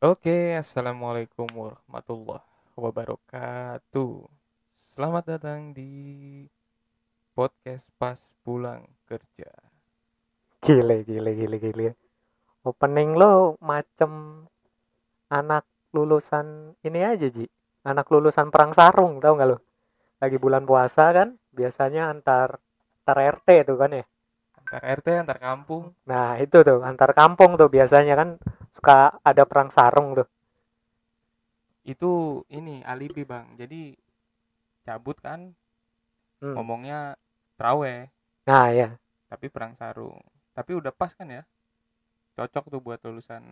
Oke, assalamualaikum warahmatullahi wabarakatuh. Selamat datang di podcast pas pulang kerja. Gile, gile, gile, gile. Opening lo macem anak lulusan ini aja, Ji. Anak lulusan perang sarung, tau nggak lo? Lagi bulan puasa kan, biasanya antar antar RT tuh kan ya. Antar RT, antar kampung. Nah, itu tuh antar kampung tuh biasanya kan suka ada perang sarung tuh. Itu ini alibi, Bang. Jadi cabut kan Hmm. ngomongnya traweh, Nah, ya. tapi perang sarung. Tapi udah pas kan ya? Cocok tuh buat lulusan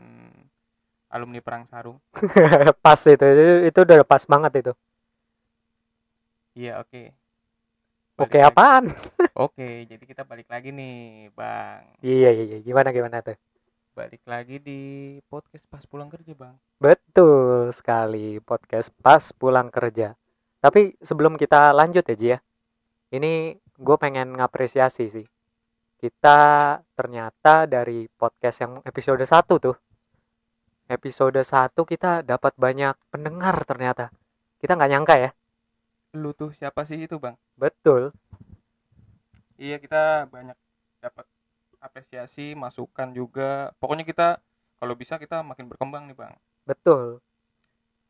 alumni perang sarung. pas itu, itu, itu udah pas banget itu. Iya, oke. Oke, Balik lagi. apaan? Oke, jadi kita balik lagi nih, Bang. Iya, iya, iya. Gimana, gimana tuh? Balik lagi di podcast pas pulang kerja, Bang. Betul sekali podcast pas pulang kerja. Tapi sebelum kita lanjut ya Ji ya, ini gue pengen ngapresiasi sih. Kita ternyata dari podcast yang episode 1 tuh, episode 1 kita dapat banyak pendengar ternyata. Kita nggak nyangka ya. Lu tuh siapa sih itu, Bang? Betul. Iya, kita banyak dapat apresiasi, masukan juga. Pokoknya kita kalau bisa kita makin berkembang nih, Bang. Betul.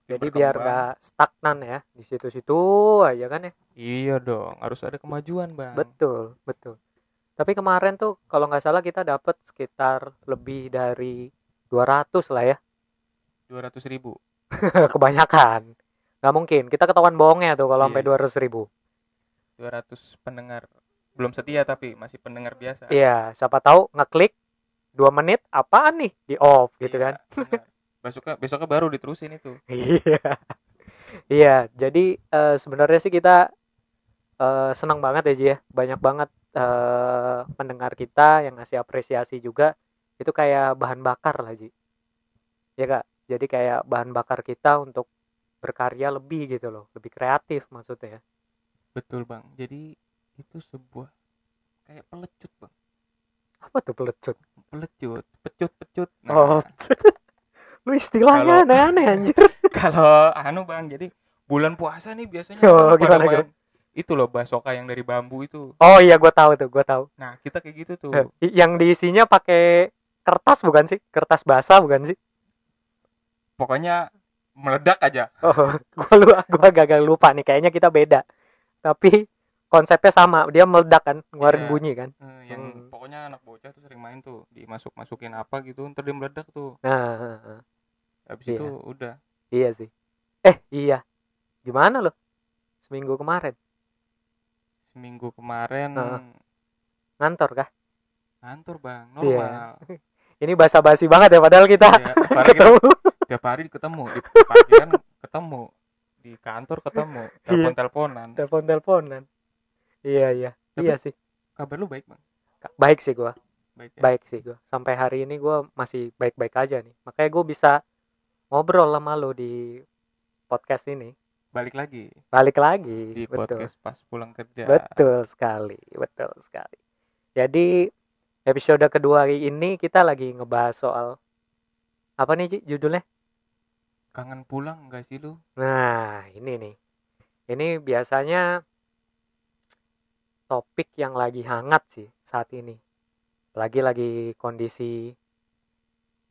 Jadi biar berkembang. nggak stagnan ya di situ-situ aja kan ya. Iya dong, harus ada kemajuan, Bang. Betul, betul. Tapi kemarin tuh kalau nggak salah kita dapat sekitar lebih dari 200 lah ya. 200 ribu. Kebanyakan. Nggak mungkin. Kita ketahuan bohongnya tuh kalau sampai Iya. 200 ribu. 200 pendengar. Belum setia tapi masih pendengar biasa. Iya, siapa tahu ngeklik 2 menit apaan nih di off gitu Iya, kan. Besoknya besoknya baru diterusin itu. Iya. Iya, jadi eh, sebenarnya sih kita eh, senang banget ya Ji ya. Banyak banget eh, pendengar kita yang ngasih apresiasi juga. Itu kayak bahan bakar lah Ji. Ya Kak. Jadi kayak bahan bakar kita untuk berkarya lebih gitu loh, lebih kreatif maksudnya. Betul, Bang. Jadi itu sebuah kayak pelecut, Bang. Apa tuh pelecut? Pelecut, pecut-pecut. Oh, lu istilahnya Kalau- aneh-aneh anjir. kalau anu bang jadi bulan puasa nih biasanya Oh, gimana, main itu loh basoka yang dari bambu itu Oh iya, gua tahu tuh, gua tahu. nah kita kayak gitu tuh I- Yang diisinya pakai kertas bukan sih? Kertas basah bukan sih? pokoknya meledak aja Oh, gua lu gua gagal lupa nih. Kayaknya kita beda. Tapi konsepnya sama. Dia meledak kan, ngeluarin Iya. bunyi kan. Eh, yang Hmm. pokoknya anak bocah tuh sering main tuh dimasuk masukin apa gitu ntar dia meledak tuh Nah, heeh, heeh. habis Iya. itu udah iya sih. Eh, iya. Gimana lo? Seminggu kemarin seminggu kemarin Heeh. ngantor kah? ngantor bang Iya. normal Ini basa-basi banget ya padahal kita tiap hari kita- ketemu. tiap hari ketemu di parkiran ketemu di kantor ketemu Iya. telepon teleponan Telepon-teleponan. Iya, iya. Tapi- Iya sih. kabar lu baik bang Baik sih gua. baik ya? Baik sih gua. Sampai hari ini gua masih baik-baik aja nih. Makanya gua bisa ngobrol sama lo di podcast ini. balik lagi Balik lagi. di Betul. podcast pas pulang kerja. Betul sekali, betul sekali. Jadi episode kedua hari ini kita lagi ngebahas soal apa nih Ci, judulnya? Kangen pulang enggak sih lu? Nah, ini nih. Ini biasanya topik yang lagi hangat sih saat ini. Lagi lagi kondisi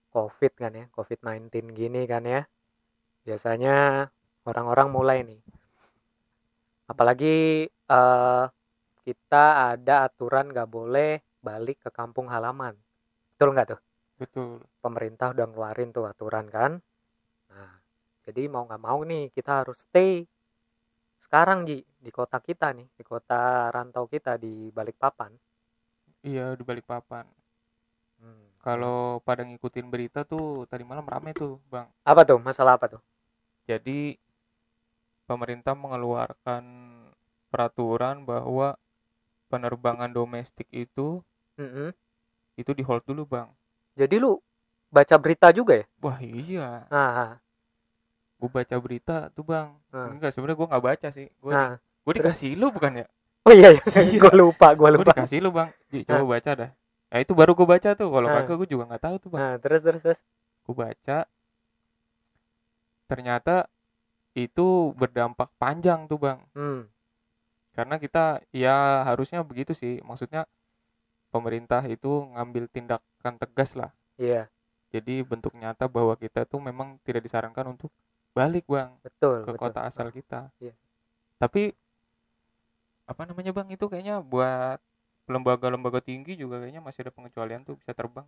COVID kan ya, COVID-19 gini kan ya. Biasanya orang-orang mulai nih. Apalagi eh, kita ada aturan nggak boleh balik ke kampung halaman. Betul nggak tuh? Betul. pemerintah udah ngeluarin tuh aturan kan. Nah, jadi mau nggak mau nih kita harus stay sekarang Ji di kota kita nih, di kota rantau kita di Balikpapan. Iya di balik papan. Hmm. Kalau pada ngikutin berita tuh tadi malam rame tuh, Bang. Apa tuh? Masalah apa tuh? Jadi pemerintah mengeluarkan peraturan bahwa penerbangan domestik itu Mm-mm. itu di hold dulu, Bang. Jadi lu baca berita juga ya? Wah, iya. Nah, Gue baca berita tuh, Bang. Ah. Enggak, sebenarnya gue nggak baca sih. Gue nah. Gue dikasih lu bukan ya? Oh iya, iya. Iya. gue lupa, gue Gue lupa. dikasih lu, Bang. Ji, coba baca dah. Nah, itu baru gue baca tuh. Kalau Ah. kagak gue juga nggak tahu tuh, Bang. Nah, terus terus terus. gue baca ternyata itu berdampak panjang tuh bang hmm karena kita ya harusnya begitu sih maksudnya pemerintah itu ngambil tindakan tegas lah iya jadi bentuk nyata bahwa kita tuh memang tidak disarankan untuk balik bang betul ke betul kota asal kita Iya. tapi apa namanya bang itu kayaknya buat lembaga-lembaga tinggi juga kayaknya masih ada pengecualian tuh bisa terbang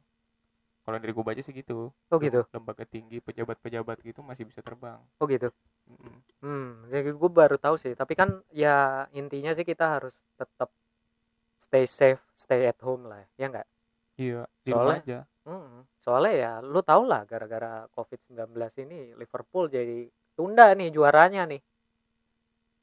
kalau dari gue baca sih gitu oh gitu lembaga tinggi pejabat-pejabat gitu masih bisa terbang oh gitu Mm-mm. Hmm, jadi gue baru tahu sih. Tapi kan ya intinya sih kita harus tetap stay safe, stay at home lah, ya nggak? iya di Soalnya- aja Hmm, soalnya ya lu tau lah gara-gara COVID-19 ini Liverpool jadi tunda nih juaranya nih.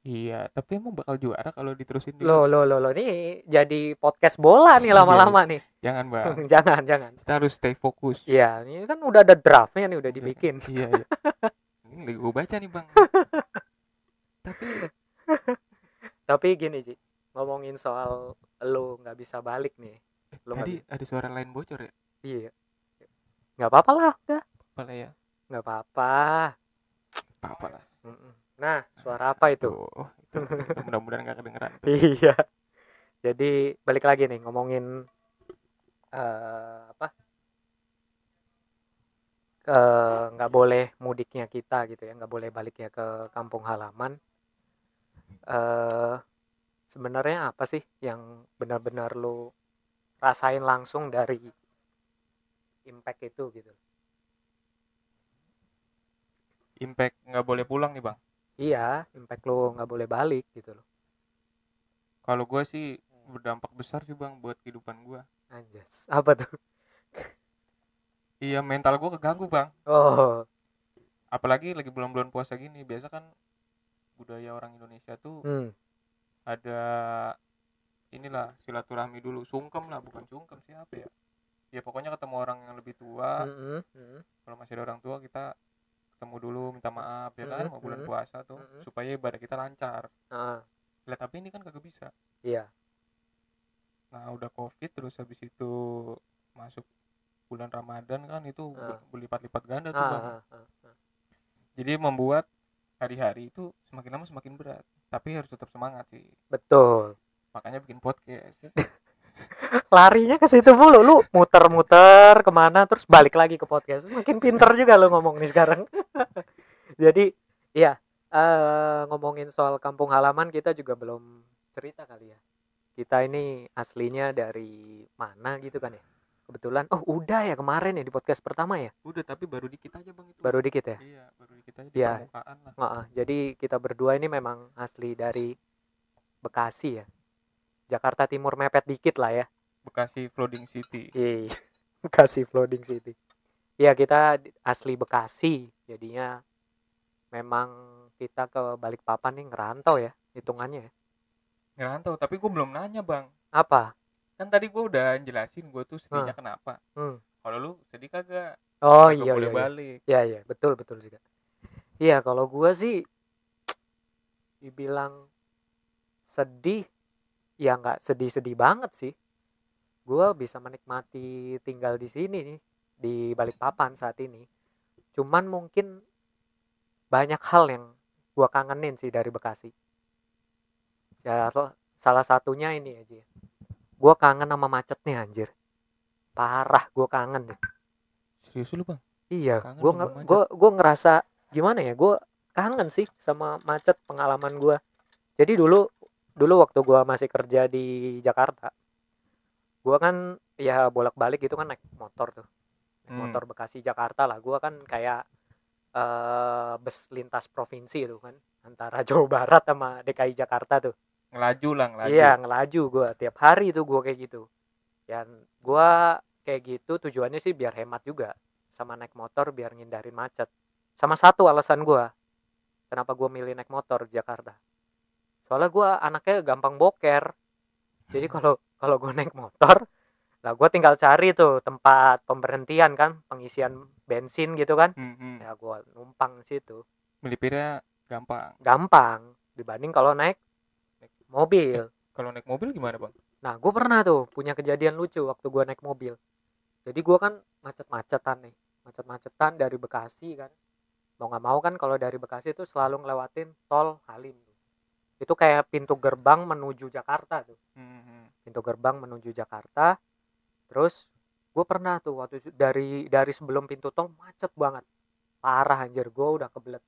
Iya tapi emang bakal juara kalau diterusin di Lo lo lo lo nih jadi podcast bola nih lama-lama nih. jangan bang jangan, jangan. kita harus stay fokus Iya, ini kan udah ada draftnya nih udah dibikin. iya iya ini gue baca nih bang tapi Tapi gini sih, ngomongin soal lo nggak bisa balik nih. Lo nggak tadi ada suara lain bocor ya Iya. Nggak apa-apa lah, udah. apa lah ya Nggak apa-apa. apa apa lah Mm-mm. Nah, suara apa itu? Itu, itu mudah-mudahan gak kedengeran. Iya. Jadi balik lagi nih ngomongin eh apa? Eh, nggak boleh mudiknya kita gitu ya, nggak boleh baliknya ke kampung halaman. eh sebenarnya apa sih yang benar-benar lo rasain langsung dari impact itu gitu? impact nggak boleh pulang nih bang Iya, impact lo nggak boleh balik gitu loh. kalau gue sih berdampak besar sih bang buat kehidupan gue Anjas. Apa tuh? iya mental gue keganggu bang Oh, apalagi lagi bulan-bulan puasa gini biasa kan budaya orang Indonesia tuh hmm. ada inilah silaturahmi dulu sungkem lah bukan sungkem siapa ya ya pokoknya ketemu orang yang lebih tua Mm-mm, mm-mm. kalau masih ada orang tua kita ketemu dulu minta maaf ya kan mau bulan puasa tuh supaya ibadah kita lancar. Ah, lah tapi ini kan kagak bisa. Iya. nah udah covid terus habis itu masuk bulan ramadan kan itu ber- berlipat-lipat ganda tuh Ah, bang. jadi membuat hari-hari itu semakin lama semakin berat. Tapi harus tetap semangat sih. Betul. makanya bikin podcast Larinya ke situ mulu lu muter-muter ke mana terus balik lagi ke podcast. Makin pinter juga lu ngomong nih sekarang. Jadi iya eh ngomongin soal kampung halaman kita juga belum cerita kali ya. Kita ini aslinya dari mana gitu kan ya? Kebetulan oh udah ya kemarin ya di podcast pertama ya. udah tapi baru dikit aja bang itu Baru dikit ya. iya baru dikit aja di Iya. permukaan lah Heeh, jadi kita berdua ini memang asli dari Bekasi ya. Jakarta Timur mepet dikit lah ya. Bekasi Flooding City Iya, Bekasi Flooding City. Iya, kita asli Bekasi. Jadinya memang kita ke Balikpapan nih ngerantau ya, hitungannya ya. ngerantau tapi gue belum nanya bang Apa? kan tadi gue udah jelasin gue tuh sedihnya kenapa Hmm. kalau lu sedih kagak Oh Kagak iya boleh iya. Iya, balik iya, iya, betul betul juga. Iya, kalau gua sih dibilang sedih ya nggak sedih-sedih banget sih. Gua bisa menikmati tinggal di sini nih di Balikpapan saat ini. Cuman mungkin banyak hal yang gua kangenin sih dari Bekasi. Ya, salah satunya ini aja. Gua kangen sama macetnya anjir. Parah gua kangen deh. serius lu bang Iya, gue gua gua ngerasa gimana ya? Gue kangen sih sama macet pengalaman gue. Jadi dulu dulu waktu gue masih kerja di Jakarta, gue kan ya bolak-balik gitu kan naik motor tuh, naik Hmm. motor Bekasi Jakarta lah. Gue kan kayak eh bus lintas provinsi tuh kan antara Jawa Barat sama DKI Jakarta tuh. ngelaju lah ngelaju Iya ngelaju gue tiap hari tuh gue kayak gitu. Dan gue kayak gitu tujuannya sih biar hemat juga sama naik motor biar ngindarin macet. Sama satu alasan gue kenapa gue milih naik motor di Jakarta. Soalnya gue anaknya gampang boker. Jadi kalau kalau gue naik motor, lah gue tinggal cari tuh tempat pemberhentian kan, pengisian bensin gitu kan. Hmm, hmm. Ya gue numpang situ. melipirnya gampang Gampang dibanding kalau naik mobil. kalau naik mobil gimana bang Nah, gue pernah tuh punya kejadian lucu waktu gue naik mobil. Jadi gue kan macet-macetan nih, macet-macetan dari Bekasi kan, mau nggak mau kan kalau dari Bekasi itu selalu ngelewatin tol Halim itu kayak pintu gerbang menuju Jakarta tuh. Hmm, pintu gerbang menuju Jakarta. Terus gue pernah tuh waktu itu dari dari sebelum pintu tol macet banget. Parah anjir. Gue udah kebelet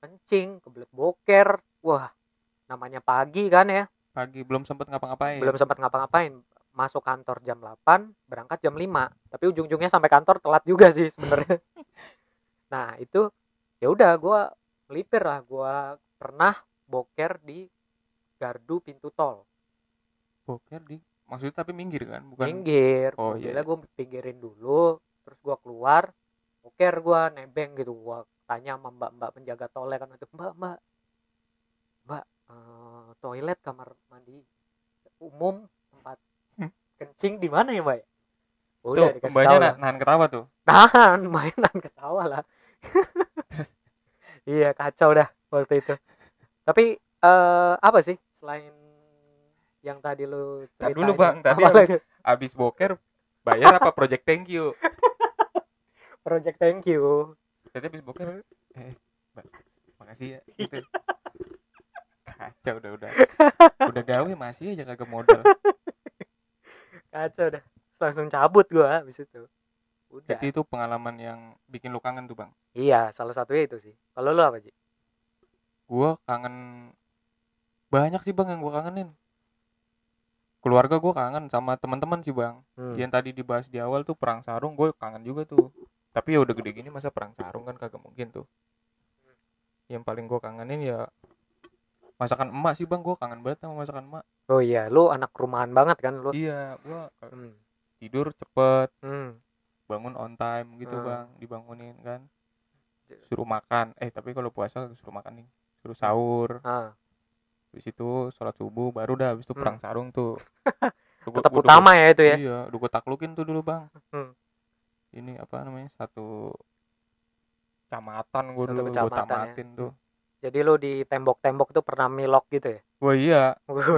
kencing kebelet boker. Wah namanya pagi kan ya. Pagi belum sempet ngapa-ngapain. Belum sempat ngapa-ngapain. Masuk kantor jam 8 berangkat jam 5 tapi ujung-ujungnya sampai kantor telat juga sih sebenarnya. Nah itu ya udah gue melipir lah. Gue pernah boker di gardu pintu tol. Boker di maksudnya tapi minggir kan? Bukan minggir. Oh, iya, mobilnya gue pinggirin dulu terus gue keluar boker gue nebeng gitu. Gue tanya sama mbak mbak penjaga tolnya kan itu mbak mbak. Mbak eh, toilet kamar mandi umum tempat Hmm. kencing di mana ya mbak ya? tuh udah dikasih mbaknya tahu nahan ketawa tuh. Nahan mainan ketawa lah. Iya kacau dah waktu itu tapi eh apa sih selain yang tadi lu Tar ceritain? Dulu, Bang. Tadi lagi? abis boker bayar apa project thank you? Project thank you. Tadi abis boker eh makasih ya. Gitu. kacau udah udah. Udah gawe masih aja kagak modal. Kacau dah langsung cabut gua habis itu. Udah. Jadi itu pengalaman yang bikin lu kangen tuh bang? Iya salah satunya itu sih. Kalau lu apa sih gua kangen banyak sih bang yang gua kangenin. Keluarga gua kangen sama teman-teman sih bang. Hmm. yang tadi dibahas di awal tuh perang sarung gue kangen juga tuh. Tapi ya udah gede gini masa perang sarung kan kagak mungkin tuh. Yang paling gue kangenin ya masakan emak sih bang. Gue kangen banget sama masakan emak. Oh iya lu anak rumahan banget kan lu? Iya gue hmm. tidur cepet Hmm. bangun on time gitu Hmm. bang dibangunin kan. Suruh makan. Eh tapi kalau puasa suruh makan nih suruh sahur. Ah, habis itu sholat subuh baru dah habis itu Hmm. perang sarung tuh. Tetap gua- utama ya itu ya? Iya udah gue taklukin tuh dulu bang. Hmm. ini apa namanya satu kecamatan gue Satu dulu gue ya. tamatin tuh. Jadi lu di tembok-tembok tuh pernah milok gitu ya? Wah iya.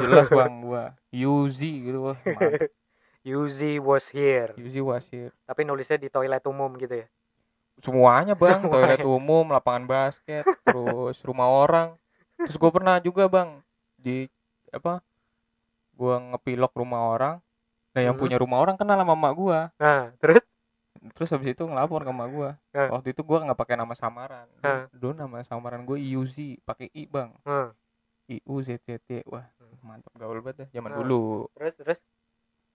Jelas bang gua. Yuzi gitu wah. Yuzi was here. Yuzi wasir tapi nulisnya di toilet umum gitu ya semuanya bang Semuanya. toilet umum lapangan basket terus rumah orang terus gue pernah juga bang di apa gua ngepilok rumah orang nah yang Mhm. punya rumah orang kenal sama emak gua nah terus terus habis itu ngelapor ke emak gua Eh. waktu itu gua nggak pakai nama samaran Eh. dulu nama samaran gue Yuzi pakai i bang Hmm. I U Z Z T wah Hmm. mantap gaul banget ya zaman Hmm. dulu terus terus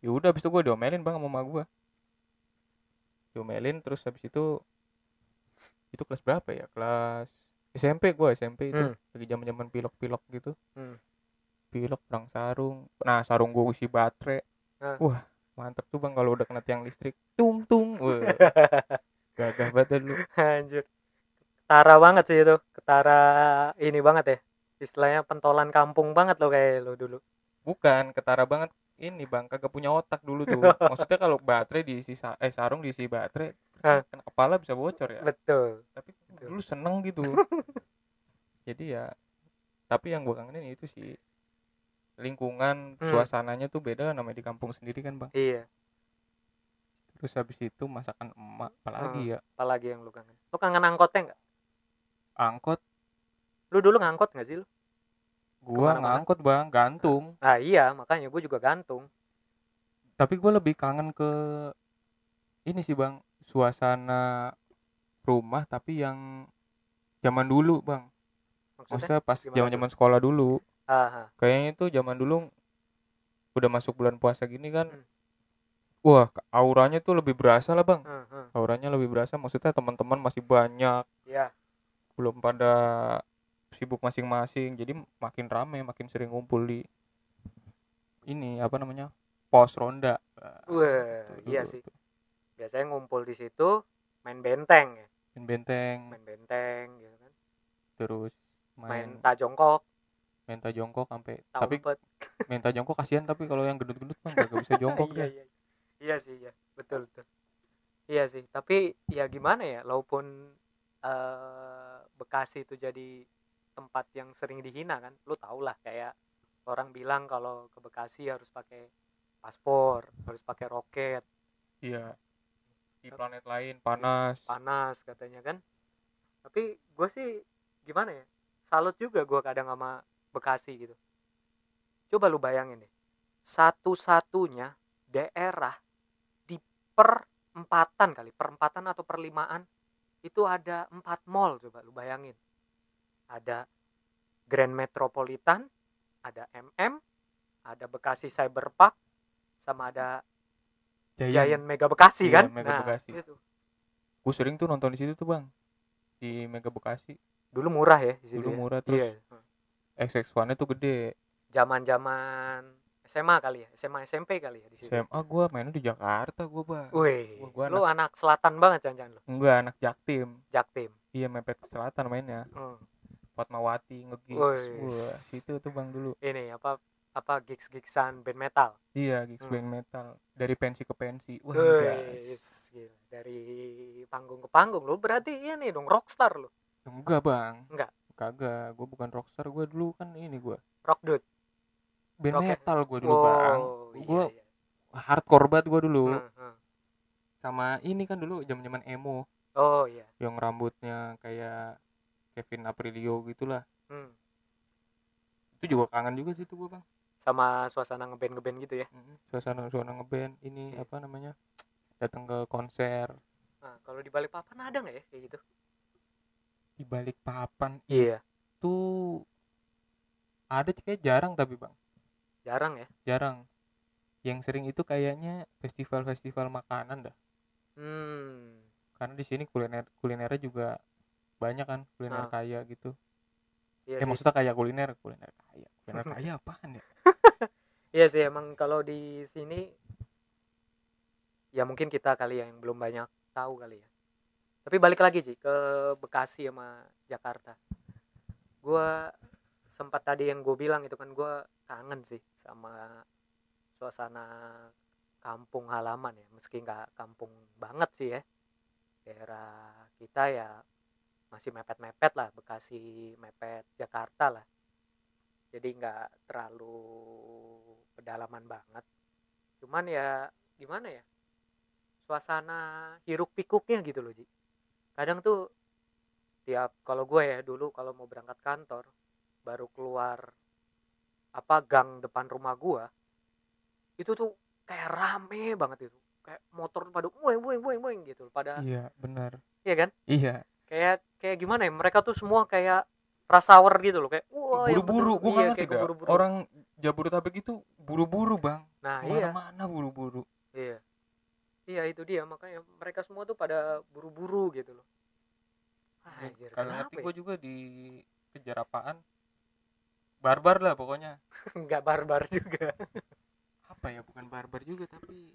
ya udah habis itu gue diomelin bang sama emak gue diomelin terus habis itu itu kelas berapa ya? Kelas SMP gue SMP itu. Hmm. lagi zaman zaman pilok pilok gitu. Hmm. pilok perang sarung. Nah sarung gue isi baterai. Ah. wah mantap tuh bang kalau udah kena tiang listrik. Tung tung. Wah. Gagah banget dulu. Anjir. Ketara banget sih itu. Ketara ini banget ya. Istilahnya pentolan kampung banget lo kayak lo dulu. Bukan ketara banget. Ini bang kagak punya otak dulu tuh. Maksudnya kalau baterai diisi eh sarung diisi baterai Kena kepala bisa bocor ya. Betul. Tapi dulu seneng gitu. Jadi ya tapi yang gue kangenin itu sih lingkungan Hmm. suasananya tuh beda namanya di kampung sendiri kan bang. Iya. Terus habis itu masakan emak apalagi ya. apalagi yang lu kangen. Lu kangen angkotnya nggak? Angkot. Lu dulu ngangkot nggak sih lu? Gua ngangkot bang. Gantung. Ah iya makanya gue juga gantung. Tapi gue lebih kangen ke ini sih bang suasana rumah tapi yang zaman dulu bang maksudnya maksudnya pas zaman zaman sekolah dulu ah, ah. kayaknya itu zaman dulu udah masuk bulan puasa gini kan Hmm. wah auranya tuh lebih berasa lah bang ah, ah. auranya lebih berasa maksudnya teman-teman masih banyak Iya. belum pada sibuk masing-masing jadi makin rame makin sering ngumpul di ini apa namanya pos ronda Wah, iya sih tuh. Biasanya ngumpul di situ main benteng ya. Main benteng. Main benteng gitu kan. Terus main main tajongkok. Main jongkok sampai tapi main jongkok kasihan tapi kalau yang gendut-gendut kan gak bisa jongkok iya, dia. iya. iya. Sih iya. Betul betul. Iya sih. Tapi ya gimana ya walaupun eh, Bekasi itu jadi tempat yang sering dihina kan lu tau lah. Kayak orang bilang kalau ke Bekasi harus pakai paspor harus pakai roket. Iya di planet lain panas. Panas katanya kan. Tapi gue sih gimana ya salut juga gue kadang sama Bekasi gitu. Coba lu bayangin deh satu-satunya daerah di perempatan kali perempatan atau perlimaan itu ada empat mall coba lu bayangin. Ada Grand Metropolitan ada MM ada Bekasi Cyber Park sama ada Giant Mega Bekasi Iya, kan? Mega Bekasi. itu gue sering tuh nonton di situ tuh bang. Di Mega Bekasi. Dulu murah ya di situ dulu ya? murah terus iya. XX1 nya tuh gede. Zaman-zaman SMA kali ya SMA SMP kali ya di situ. SMA gue mainnya di Jakarta gue bang. Wih, gua lu anak selatan banget jangan-jangan lu? Enggak anak Jaktim Jaktim iya mepet ke selatan mainnya. Hmm. Fatmawati ngegigs Wih. wah situ tuh bang dulu. Ini apa apa gigs gigsan band metal? Iya gigs Hmm. band metal. Dari pensi ke pensi. Wah gila. dari panggung ke panggung. Lu berarti ini dong rockstar lu? Enggak bang. Enggak? kagak. Gue bukan rockstar. Gue dulu kan ini gue rock dude? Band Rock ya? metal gue dulu bang. Iya, gue iya. hardcore banget gue dulu. Hmm, hmm. sama ini kan dulu zaman zaman emo. Oh iya. Yang rambutnya kayak Kevin Aprilio gitulah. Hmm. itu juga kangen juga sih tuh gue bang sama suasana ngeband ngeband gitu ya? Suasana suasana ngeband ini Iya. apa namanya datang ke konser. Nah kalau di balik papan ada nggak ya kayak gitu? Di balik papan iya. itu ada sih, kayak jarang tapi bang. Jarang ya? Jarang. Yang sering itu kayaknya festival-festival makanan dah. Hmm. Karena di sini kuliner kulinernya juga banyak kan kuliner Ah. kaya gitu. Iya eh sih. maksudnya kaya kuliner kuliner kaya kuliner kaya apaan ya Iya sih emang kalau di sini ya mungkin kita kali ya yang belum banyak tahu kali ya. Tapi balik lagi sih ke Bekasi sama Jakarta. Gua sempat tadi yang gue bilang itu kan gua kangen sih sama suasana kampung halaman ya meski nggak kampung banget sih ya daerah kita ya masih mepet-mepet lah Bekasi mepet Jakarta lah jadi nggak terlalu pedalaman banget. Cuman ya gimana ya? Suasana hiruk pikuknya gitu loh Ji. Kadang tuh tiap kalau gue ya dulu kalau mau berangkat kantor baru keluar apa gang depan rumah gua itu tuh kayak rame banget itu. Kayak motor pada bueng bueng bueng bueng gitu pada iya benar. Iya kan? Iya. Kayak kayak gimana ya mereka tuh semua kayak rush hour gitu loh kayak buru-buru. gue iya, kayak dah. keburu-buru. orang Jabodetabek itu buru-buru bang. Nah iya. Mana buru-buru. Iya. Iya itu dia. Makanya mereka semua tuh pada buru-buru gitu loh. Ah, Anjir, kalau ya? gue juga di kejar apaan? Barbar lah pokoknya. Nggak barbar juga. Apa ya bukan barbar juga tapi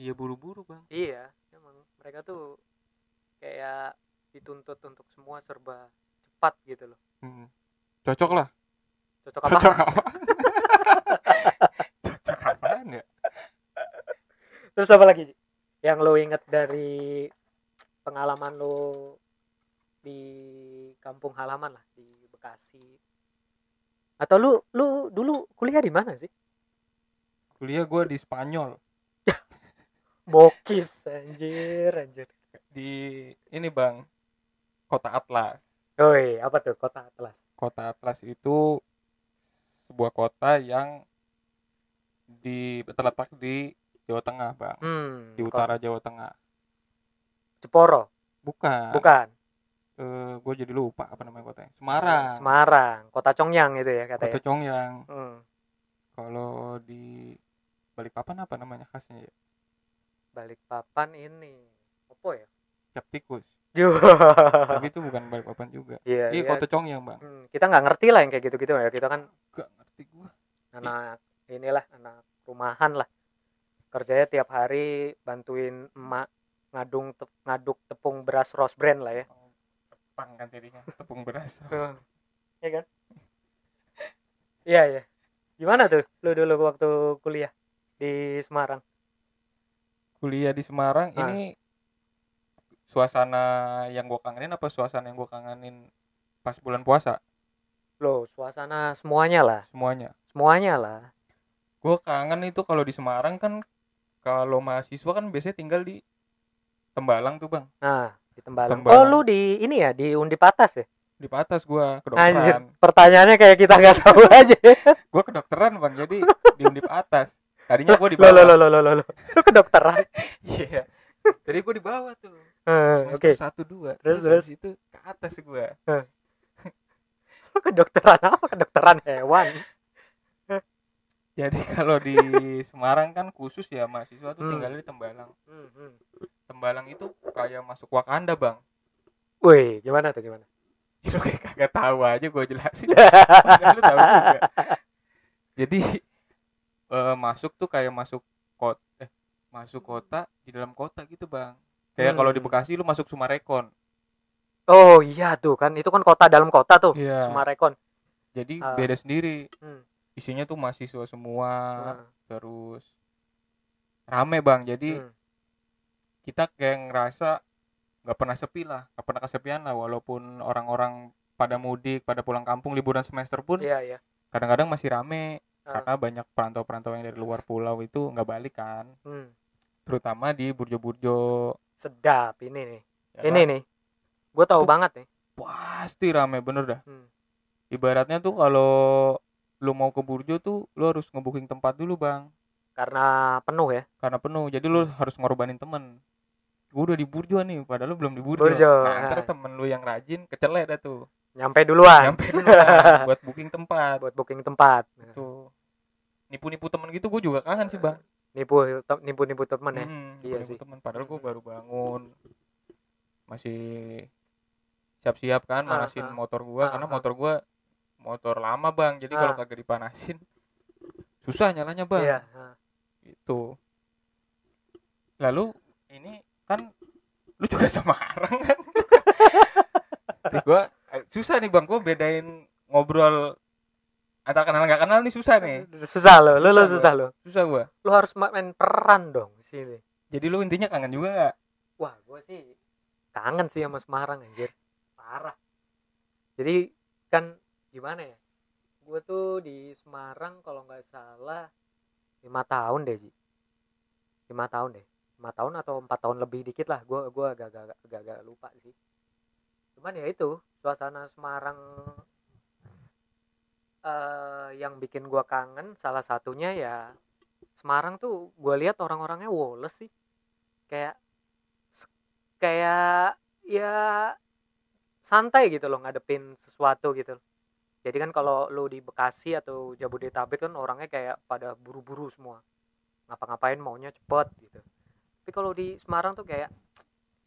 iya buru-buru bang. Iya emang. Mereka tuh kayak dituntut untuk semua serba cepat gitu loh Hmm. cocok lah. Cocok apa? Cocok apa? Cocok apaan ya? Terus apa lagi yang lo inget dari pengalaman lo di kampung halaman lah di Bekasi. Atau lu lu dulu kuliah di mana sih? Kuliah gue di Spanyol. Bokis anjir anjir. Di ini bang. Kota Atlas Oi, apa tuh kota Atlas? kota Atlas itu sebuah kota yang di terletak di Jawa Tengah bang Hmm, di utara Jawa Tengah Jeporo, bukan bukan. gue jadi lupa apa namanya kotanya Semarang Semarang, kota Congyang itu ya kota katanya. Congyang Hmm, kalau di Balikpapan apa namanya khasnya ya Balikpapan ini. Apa ya? cap tikus. Tapi itu bukan Balikpapan juga Iya, ini iya. kota Congyang bang Hmm, kita nggak ngerti lah yang kayak gitu-gitu ya. Kita kan gak ngerti gue anak inilah anak rumahan lah. Kerjanya tiap hari bantuin emak ngadung tep- ngaduk tepung beras rose brand lah ya. tepang kan jadinya tepung beras Iya kan? Iya, iya. Gimana tuh lu dulu waktu kuliah di Semarang? kuliah di Semarang Ah. ini suasana yang gue kangenin apa suasana yang gue kangenin pas bulan puasa Loh, suasana semuanya lah. semuanya Semuanya lah. gue kangen itu kalau di Semarang kan kalau mahasiswa kan biasanya tinggal di Tembalang tuh bang Nah, di Tembalang. Tembalang. Oh, lu di ini ya, di Undip atas ya? di atas gua Anjir, kedokteran pertanyaannya kayak kita nggak tahu aja. gua kedokteran bang jadi di undip atas tadinya gua di Lo lo bawah lo lo lo lo. Lu kedokteran. iya jadi gua di bawah tuh Eh, Oke. semester satu dua Terus, terus, terus? itu ke atas gua Lu kedokteran apa? Kedokteran hewan. jadi kalau di Semarang kan khusus ya mahasiswa tuh Hmm. tinggalnya di Tembalang Hmm, hmm. Tembalang itu kayak masuk Wakanda bang Wih, gimana tuh gimana? lu kayak kagak tahu aja gua jelasin lu tahu juga jadi eh, masuk tuh kayak masuk kota eh masuk kota di dalam kota gitu bang kayak Hmm. kalau di Bekasi lu masuk Sumarekon Oh iya tuh kan itu kan kota dalam kota tuh. Iya. Sumarekon. jadi Ah. beda sendiri Hmm. isinya tuh mahasiswa semua Hmm. terus rame bang jadi Hmm. kita kayak ngerasa nggak pernah sepi lah nggak pernah kesepian lah walaupun orang-orang pada mudik pada pulang kampung liburan semester pun Iya iya. kadang-kadang masih rame Ah. karena banyak perantau-perantau yang dari luar pulau itu nggak balik kan Hmm. Terutama di burjo-burjo Sedap ini nih. ya ini kan? nih. Gue tahu Tuh. banget nih. pasti rame bener dah Hmm. ibaratnya tuh kalau lu mau ke burjo tuh lu harus ngebooking tempat dulu bang Karena penuh ya. karena penuh jadi lu harus ngorbanin temen gue udah di burjo nih padahal lu belum di burjo, Burjo, nah ntar temen lu yang rajin kecelek dah tuh Nyampe duluan nyampe dulu kan, buat booking tempat buat booking tempat. tuh nipu-nipu temen gitu gue juga kangen sih bang Nipu nipu nipu temen ya. Hmm, Iya sih. temen padahal gue baru bangun masih siap-siap kan Ah, manasin ah. motor gua Ah, karena ah. motor gua motor lama bang jadi kalau Ah. kagak dipanasin susah nyalanya bang Iya. Gitu lalu ini kan lu juga Semarang kan Tapi gua eh, susah nih bang gua bedain ngobrol antara kenal nggak kenal nih susah nih Susah lo, lo, lo Susah susah lo. susah gua Lo harus main peran dong sini. jadi lu intinya kangen juga nggak Wah, gue sih kangen sih sama Semarang anjir. Parah. Jadi kan gimana ya? Gue tuh di Semarang kalau nggak salah lima tahun deh, Ji. Lima tahun deh. Lima tahun atau empat tahun lebih dikit lah. Gue gua agak, agak, agak, agak lupa sih. Cuman ya itu suasana Semarang eh yang bikin gua kangen salah satunya ya Semarang tuh gue lihat orang-orangnya woles sih. Kayak kayak ya santai gitu loh ngadepin sesuatu gitu. Jadi kan kalau lu di Bekasi atau Jabodetabek kan orangnya kayak pada buru-buru semua. Ngapa-ngapain maunya cepet gitu. Tapi kalau di Semarang tuh kayak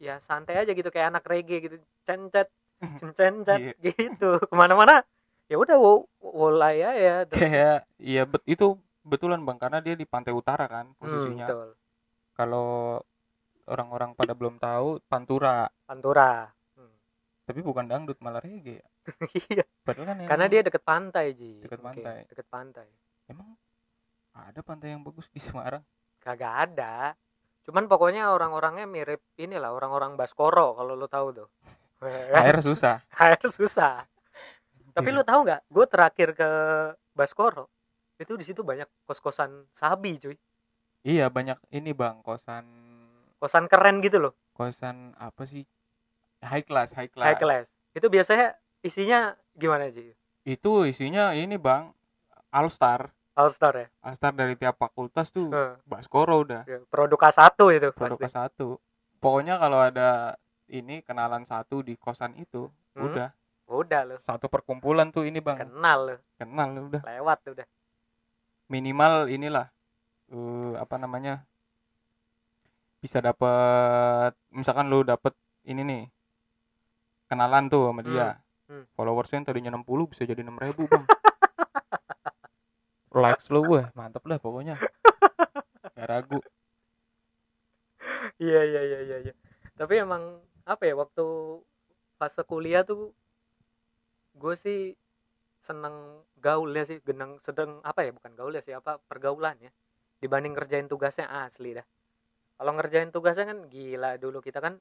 ya santai aja gitu kayak anak reggae gitu. Cencet cencet gitu. Ke mana-mana ya udah wo wolai ya kayak iya bet itu betulan bang karena dia di pantai utara kan Hmm, posisinya. betul. kalau orang-orang pada belum tahu pantura. Pantura. Hmm. tapi bukan dangdut malah reggae. Ya Iya. padahal kan karena dia deket pantai ji. Deket pantai. deket pantai. Emang ada pantai yang bagus di Semarang? Kagak ada. Cuman pokoknya orang-orangnya mirip inilah orang-orang Baskoro kalau lu tahu tuh. Air susah. Air susah tapi lu tahu nggak? Gue terakhir ke Baskoro itu di situ banyak kos-kosan sabi cuy. Iya banyak ini bang kosan kosan keren gitu loh. Kosan apa sih? High class high class, high class. Itu biasanya isinya gimana sih? Itu isinya ini bang All Star All Star ya? All Star dari tiap fakultas tuh Eh, Baskoro udah. Ya, produk K1 itu produk pasti satu. Pokoknya kalau ada ini kenalan satu di kosan itu Hmm. udah udah lo satu perkumpulan tuh ini bang. Kenal lo kenal udah. Lewat udah. Minimal inilah eh, apa namanya bisa dapat misalkan lu dapat ini nih kenalan tuh sama dia. Hmm, hmm. followersnya yang tadinya 60 bisa jadi 6000 bang. Likes lu wah mantep lah pokoknya. Gak ragu. Iya iya iya iya. iya. Tapi emang apa ya waktu fase kuliah tuh gue sih seneng gaul ya sih, geneng sedang apa ya bukan gaul ya sih apa pergaulan ya dibanding ngerjain tugasnya asli dah. Kalau ngerjain tugasnya kan gila dulu kita kan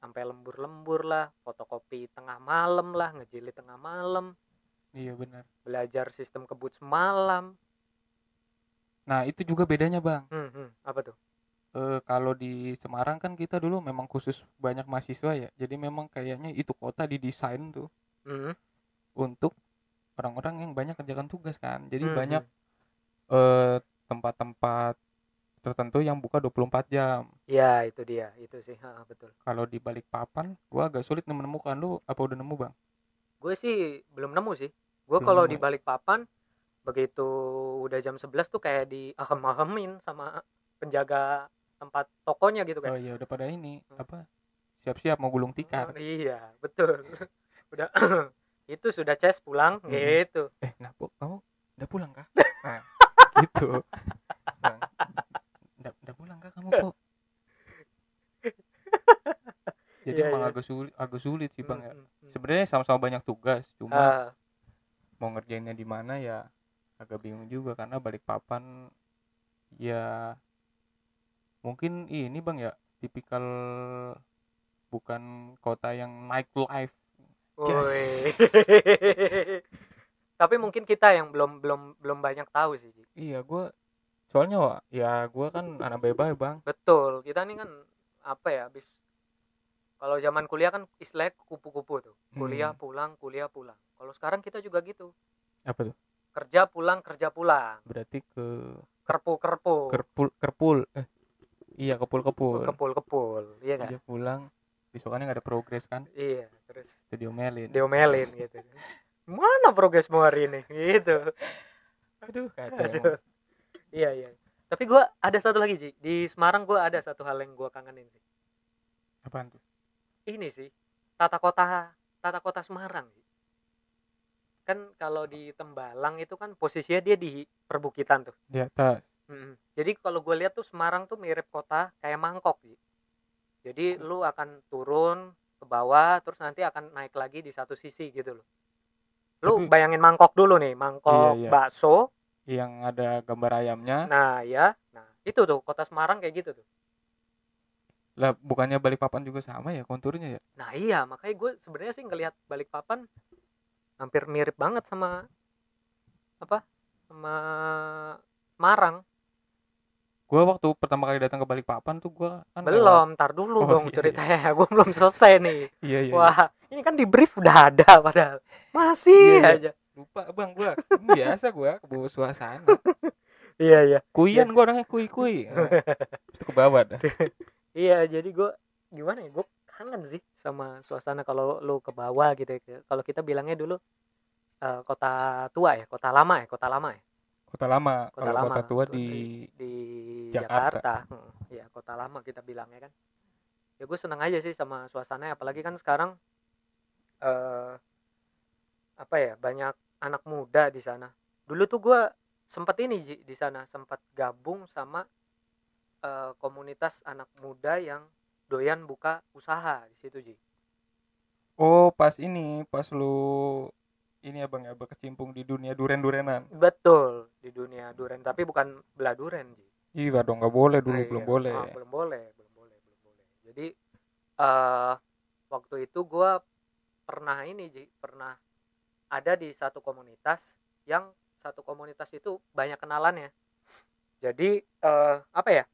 sampai lembur-lembur lah, fotokopi tengah malam lah, ngejilid tengah malam, iya benar belajar sistem kebut semalam. nah itu juga bedanya bang Hmm, hmm, apa tuh? eh, kalau di Semarang kan kita dulu memang khusus banyak mahasiswa ya jadi memang kayaknya itu kota didesain tuh Mhm. untuk orang-orang yang banyak kerjakan tugas kan. Jadi Mhm. banyak eh, tempat-tempat tertentu yang buka 24 jam. Ya itu dia. Itu sih. Ha, betul. Kalau di Balikpapan gua agak sulit menemukan. Lu apa udah nemu bang? Gue sih belum nemu sih. Gue kalau di ya? Balikpapan begitu udah jam 11 tuh kayak di ahem-ahemin sama penjaga tempat tokonya gitu oh kan iya udah pada ini Hmm. apa siap-siap mau gulung tikar. Oh, iya betul udah itu sudah ces pulang Mhm. gitu eh nah Bu, kamu udah pulang kah nah, gitu udah, udah pulang kah kamu kok jadi Iya, emang iya. agak sulit agak sulit sih bang ya Mm, mm, mm. sebenarnya sama-sama banyak tugas cuma Ah, mau ngerjainnya di mana ya agak bingung juga karena Balikpapan ya mungkin ini bang ya tipikal bukan kota yang night life Yes. tapi mungkin kita yang belum belum belum banyak tahu sih Ji. iya gue soalnya Wak, ya gue kan anak bebas bang. Betul. Kita nih kan apa ya habis kalau zaman kuliah kan istilahnya kupu-kupu tuh. Kuliah Hmm. pulang kuliah pulang. Kalau sekarang kita juga gitu. Apa tuh? Kerja pulang kerja pulang. Berarti ke kerpu kerpu kerpul kerpul eh iya kepul kepul kepul kepul iya kan? Dia pulang besokannya nggak ada progres kan? Iya terus itu diomelin. diomelin gitu. Mana progresmu hari ini? Gitu. Aduh kacau. Aduh. iya iya. Tapi gua ada satu lagi Ji. di Semarang gua ada satu hal yang gua kangenin sih apaan tuh? Ini sih tata kota tata kota Semarang Ji. kan kalau di Tembalang itu kan posisinya dia di perbukitan tuh. Di atas. Mm-mm. Jadi kalau gue lihat tuh Semarang tuh mirip kota kayak mangkok sih. Jadi lu akan turun ke bawah terus nanti akan naik lagi di satu sisi gitu loh. Lu Tapi- bayangin mangkok dulu nih, mangkok Iya, iya. bakso. yang ada gambar ayamnya Nah, ya. Nah, itu tuh kota Semarang kayak gitu tuh. lah bukannya Balikpapan juga sama ya konturnya ya Nah, iya, makanya gue sebenarnya sih ngelihat Balikpapan hampir mirip banget sama apa? Sama Semarang. Gua waktu pertama kali datang ke Balikpapan tuh gua kan lewat- Belum, ntar dulu Oh, dong iya, iya. ceritanya. Gue belum selesai nih. iya iya, iya. Wah, ini kan di brief udah ada padahal. Masih Iya, iya. aja. lupa bang gua Ini biasa gua ke bawah suasana Iya, iya. kuyan gua orangnya kui kui itu ke bawah dah Iya, jadi gue gimana ya? Gue kangen sih sama suasana kalau lu ke bawah gitu ya. Kalau kita bilangnya dulu eh, kota tua ya, kota lama ya, kota lama ya. kota lama Kota kalau lama. kota tua Tuh, di di Jakarta. Jakarta. Hmm, Iya, kota lama kita bilangnya kan. Ya gue seneng aja sih sama suasananya apalagi kan sekarang eh apa ya, banyak anak muda di sana. Dulu tuh gue sempet ini Ji, di sana sempat gabung sama eh, komunitas anak muda yang doyan buka usaha di situ Ji. oh pas ini pas lu ini ya bang ya berkecimpung di dunia duren durenan Betul di dunia duren tapi bukan belah duren Ji. Iya dong nggak boleh dulu Nah, belum iya. boleh. Ah, belum boleh belum boleh belum boleh. Jadi eh waktu itu gua pernah ini Ji, pernah ada di satu komunitas yang satu komunitas itu banyak kenalannya jadi eh apa ya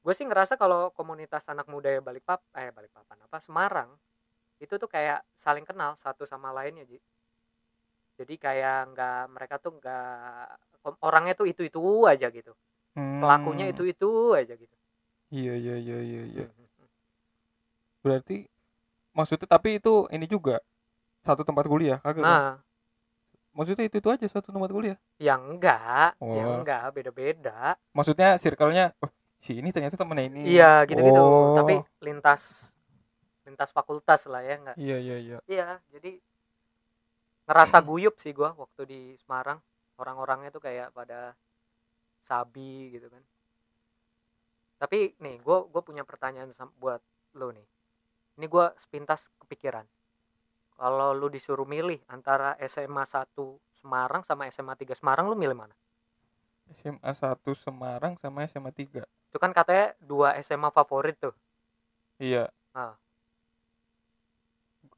gue sih ngerasa kalau komunitas anak muda ya Balikpap eh Balikpapan apa Semarang itu tuh kayak saling kenal satu sama lainnya Ji. Jadi kayak nggak mereka tuh nggak orangnya tuh itu itu aja gitu Hmm, pelakunya itu itu aja gitu iya iya iya iya iya Hmm. berarti maksudnya tapi itu ini juga satu tempat kuliah kagak? Nah, maksudnya itu itu aja satu tempat kuliah yang enggak, yang Oh. enggak beda-beda. maksudnya circle-nya oh, si ini ternyata temennya ini Iya, gitu-gitu. Oh. Tapi lintas lintas fakultas lah ya, enggak. iya iya iya Iya, jadi ngerasa guyup sih gua waktu di Semarang. Orang-orangnya tuh kayak pada sabi gitu kan. Tapi nih, gua gua punya pertanyaan buat lo nih. Ini gua sepintas kepikiran. Kalau lu disuruh milih antara SMA 1 Semarang sama SMA 3 Semarang, lu milih mana? SMA 1 Semarang sama SMA 3 itu kan katanya dua SMA favorit tuh iya Ah.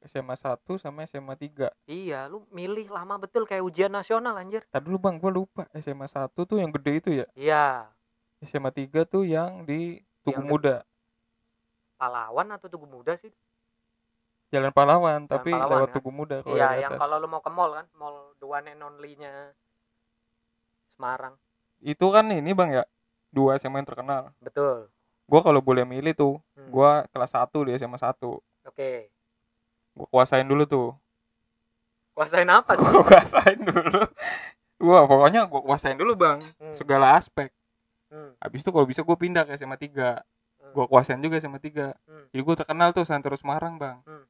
SMA 1 sama SMA 3 iya lu milih lama betul kayak ujian nasional anjir. Tadi dulu bang, gue lupa. SMA 1 tuh yang gede itu ya? Iya. SMA 3 tuh yang di Tugu Yang Muda. Pahlawan atau Tugu Muda sih? Jalan Pahlawan tapi Pahlawan, lewat ya? Tugu Muda kalau iya yang yang kalau lu mau ke mall kan? Mall the one and only-nya. Semarang. Itu kan ini bang ya? Dua SMA yang terkenal. Betul. Gua kalau boleh milih tuh Hmm. gua kelas 1 di SMA 1 oke gua kuasain dulu tuh. Kuasain apa sih? Gua kuasain dulu. Gua pokoknya gua kuasain dulu bang. Hmm. segala aspek. Hmm, habis itu kalau bisa gua pindah ke SMA 3 hmm, gua kuasain juga SMA 3 hmm. jadi gua terkenal tuh Santero Semarang bang. Hmm.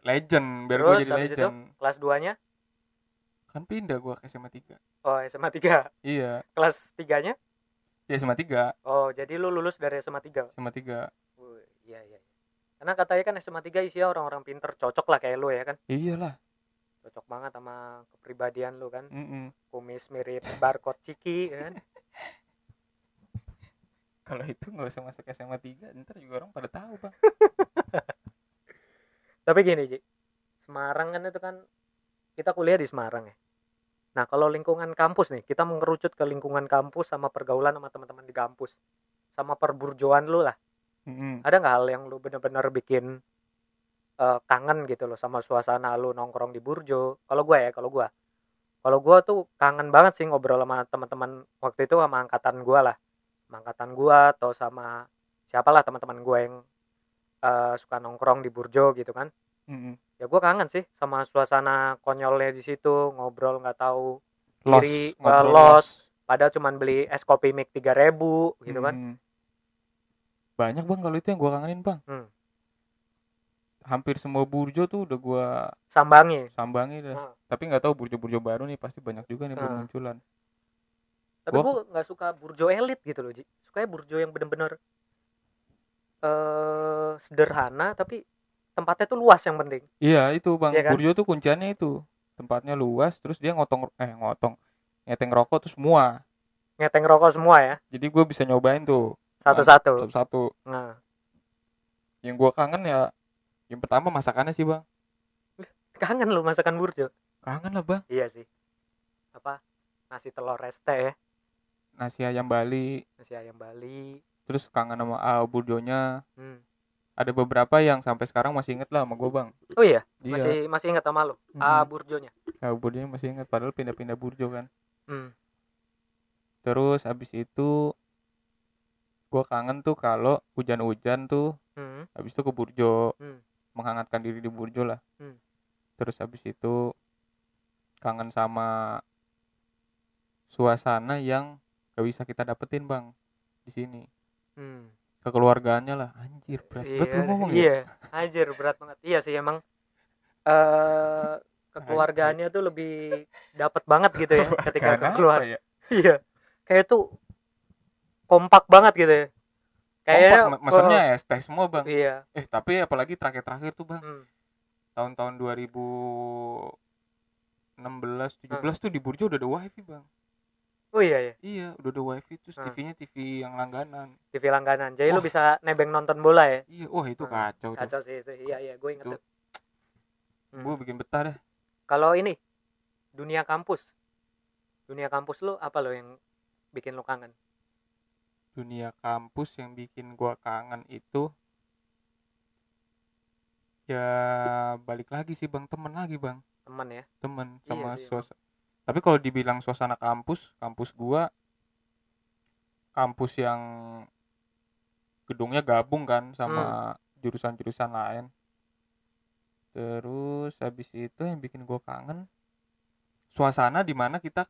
legend biar Terus jadi habis itu legend. kelas 2 nya kan pindah gua ke SMA 3 oh SMA 3 iya. Kelas 3 nya ya SMA 3 oh jadi lu lulus dari SMA 3 SMA 3 Wih, iya iya karena katanya kan SMA 3 isinya orang-orang pinter cocok lah kayak lu ya kan. Iyalah. Cocok banget sama kepribadian lu kan. Mm-mm. kumis mirip barcode ciki ya kan. Kalau itu nggak usah masuk SMA 3 ntar juga orang pada tahu bang. Tapi gini Ji. Semarang kan itu kan kita kuliah di Semarang ya. Nah kalau lingkungan kampus nih kita mengerucut ke lingkungan kampus sama pergaulan sama teman-teman di kampus. Sama perburjoan lu lah Mm-mm. ada nggak hal yang lu bener-bener bikin eh, kangen gitu loh sama suasana lu nongkrong di burjo kalau gua ya kalau gua kalau gua tuh kangen banget sih ngobrol sama teman-teman waktu itu sama angkatan gua lah sama angkatan gua atau sama siapalah teman-teman gua yang eh, suka nongkrong di burjo gitu kan Mm-mm. ya gua kangen sih sama suasana konyolnya di situ ngobrol nggak tahu Kiri, los. padahal cuman beli es kopi mik 3000 gitu kan Mm. Banyak bang kalau itu yang gua kangenin bang. Hmm. hampir semua burjo tuh udah gua sambangi? sambangi dah Hmm. tapi nggak tahu burjo-burjo baru nih pasti banyak juga nih Hmm. bermunculan tapi Gua- gue nggak suka burjo elit gitu loh Ji. Sukanya burjo yang bener-bener eh sederhana tapi tempatnya tuh luas yang penting. Iya itu bang. Iya kan? burjo tuh kunciannya itu. Tempatnya luas terus dia ngotong eh ngotong ngeteng rokok tuh semua. Ngeteng rokok semua ya? Jadi gue bisa nyobain tuh satu-satu. Satu-satu. Nah. Yang gua kangen ya yang pertama masakannya sih bang. Kangen lu masakan burjo? Kangen lah bang. Iya sih. Apa? Nasi telur reste ya. Nasi ayam Bali. Nasi ayam Bali. Terus kangen sama ah, burjonya. Hmm. ada beberapa yang sampai sekarang masih inget lah sama gue bang. Oh iya? Iya. Masih masih ingat sama lu? Mm-mm. ah burjonya? Ah, burjonya masih inget padahal pindah-pindah burjo kan. Hmm. terus habis itu gue kangen tuh kalau hujan-hujan tuh Hmm. habis itu ke burjo Hmm. menghangatkan diri di burjo lah Hmm. terus habis itu kangen sama suasana yang gak bisa kita dapetin bang di sini Hmm. kekeluargaannya lah anjir berat iya, banget lu ngomong ya iya anjir berat banget iya sih emang eh kekeluargaannya tuh lebih dapat banget gitu ya ketika keluar ya? iya kayak tuh kompak banget gitu ya. Kayaknya Kompak, mesennya es teh semua bang. Iya. Eh tapi apalagi terakhir-terakhir tuh bang. Hmm. tahun-tahun 2016 17 tuh di Burjo udah ada wifi bang. Oh iya ya iya udah ada wifi terus Hmm. TV-nya TV yang langganan. TV langganan. Jadi lu Wah. bisa nebeng nonton bola ya? Iya wah itu Hmm. kacau tuh. Kacau sih itu. Iya iya gue inget Tuh. tuh. Hmm. gue bikin betah deh. Kalau ini dunia kampus. Dunia kampus lu apa lo yang bikin lu kangen dunia kampus yang bikin gua kangen itu ya balik lagi sih bang. Temen lagi bang. Temen ya? Temen Iya sama sih, suasana tapi kalau dibilang suasana kampus kampus gua kampus yang gedungnya gabung kan Hmm. sama jurusan-jurusan lain. Terus habis itu yang bikin gua kangen suasana di mana kita